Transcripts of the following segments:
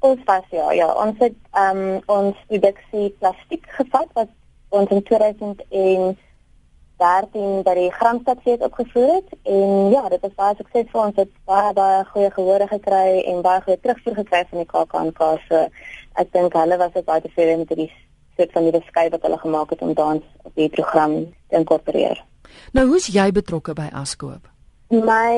Ons was ja, ja, ons het ehm um, ons produksie plastiek gevat wat ons in 2013 by die Gramstad fees opgevoer het en ja, dit was baie suksesvol. Ons het baie baie goeie gehore gekry en baie goeie terugvoer gekry van die KAKNK. So ek dink hulle was ook baie tevrede met die soort van die beskryf wat hulle gemaak het om dans op die program te inkorporeer. Nou, hoe's jy betrokke by Askoop? My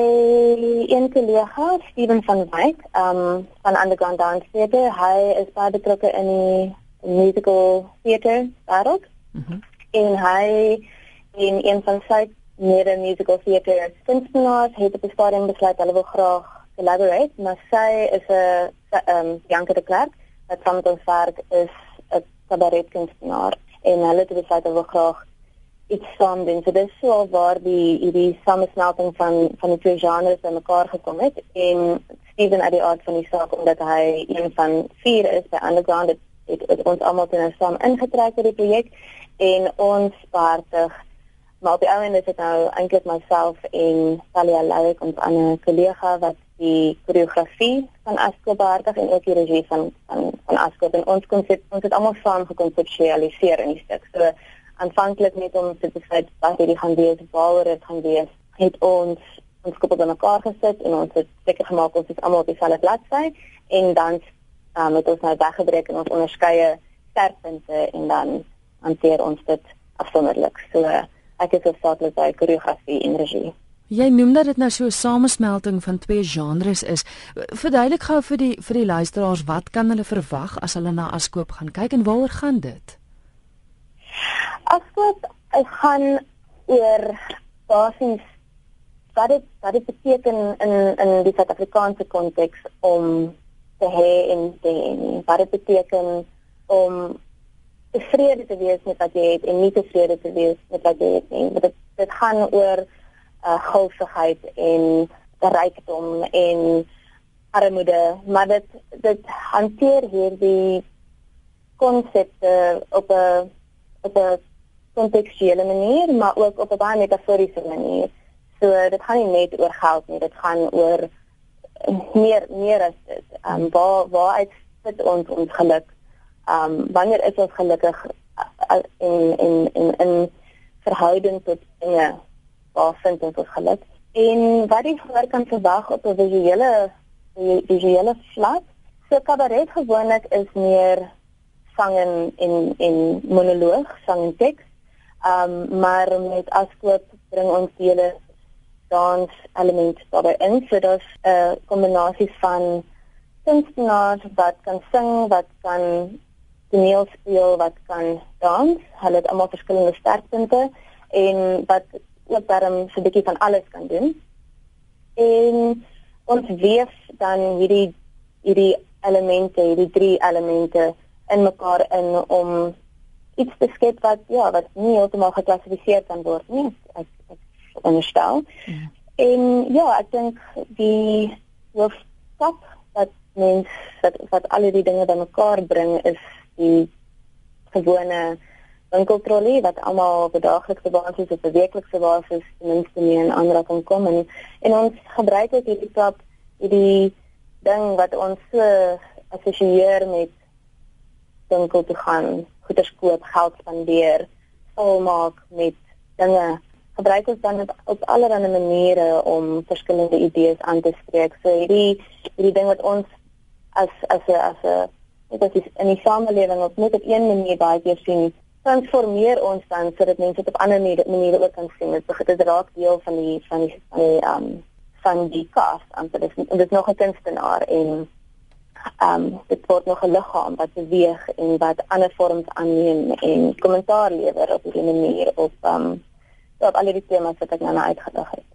een kollega, Steven van Wyk, um van Underground Dance Theater, hy is baie betrokke in die musical theater wêreld. Mm en hy in een van sy mede musical theater kunstenaars het op die stadium besluit hulle wil graag collaborate, maar sy is 'n um Janke de Klerk wat met ons werk is 'n cabaret kunstenaar en hulle het besluit hulle wil graag iets saam doen. So dis so waar die hierdie samesmelting van van die twee genres bymekaar gekom het en Steven uit die aard van die saak omdat hy een van vier is by Underground het, het, het ons almal ten saam ingetrek by die projek en ons vaartig maar op die ouene is dit nou eintlik myself en Talia Louw ons ander kollega wat die koreografie van Asko beheer en ook die regie van van van Asko en ons konsep ons het almal saam gekonseptualiseer in die stuk. So aanvanklik net om te besluit wat hierdie gaan wees, waaroor dit gaan wees, het ons ons koppel dan mekaar gesit en ons het seker gemaak ons is almal op dieselfde bladsy en dan um, het ons nou weggebreek in ons onderskeie sterkpunte en dan hanteer ons dit afsonderlik. So ek is hoofsaaklik by koreografie en regie. Jy noem dat dit nou so 'n samesmelting van twee genres is. Verduidelik gou vir die vir die luisteraars wat kan hulle verwag as hulle na Askoop gaan kyk en waaroor gaan dit? Afkoop ek gaan oor basies wat dit wat dit beteken in in die Suid-Afrikaanse konteks om te hê en te hê. Wat dit beteken om tevrede te wees met wat jy het en nie tevrede te wees met wat jy het nie. Dit dit gaan oor uh gulsigheid en rykdom en armoede, maar dit dit hanteer hierdie konsepte op 'n op 'n kontekstuele manier, maar ook op 'n baie metaforiese manier. So dit gaan nie net oor geld nie, dit gaan oor meer meer as dit. Ehm um, waar waar uit sit ons ons geluk? Ehm um, wanneer is ons gelukkig in in in in verhouding tot dinge? Waar vind ons ons geluk? En wat die gehoor kan verwag op 'n visuele visuele vlak? So kabaret gewoonlik is meer sang en en en monoloog, sang en teks. Um, maar met askoop bring ons hele dans element daarbey in. So daar's 'n uh, kombinasie van kunstenaars wat kan sing, wat kan toneel speel, wat kan dans. Hulle het almal verskillende sterkpunte en wat ook daarom so 'n bietjie van alles kan doen. En ons weef dan hierdie hierdie elemente, hierdie drie elemente in mekaar in om iets te skep wat ja, wat nie heeltemal geklassifiseer kan word nie. Ek ek onderstel. Ja. En ja, ek dink die hoofstap wat mens wat wat al die dinge bymekaar bring is die gewone winkeltrolley wat almal op 'n daaglikse basis of 'n weeklikse basis ten minste nie in aanraking kan kom en en ons gebruik dit hierdie stap hierdie ding wat ons so assosieer met winkel toe gaan goeder koop, geld spandeer, volmaak met dinge. Gebruik ons dan op allerlei maniere om verskillende idees aan te spreek. So hierdie hierdie ding wat ons as as 'n as 'n dit is in die samelewing op net op een manier baie keer sien transformeer ons dan sodat mense dit op ander maniere ook kan sien. Dit begin dit raak deel van die van die van die um van die cast. En dit is dit is nog 'n kunstenaar en ehm um, dit word nog 'n liggaam wat beweeg en wat ander vorms aanneem en kommentaar lewer op 'n manier op ehm um, op al die temas wat ek nou uitgedig het.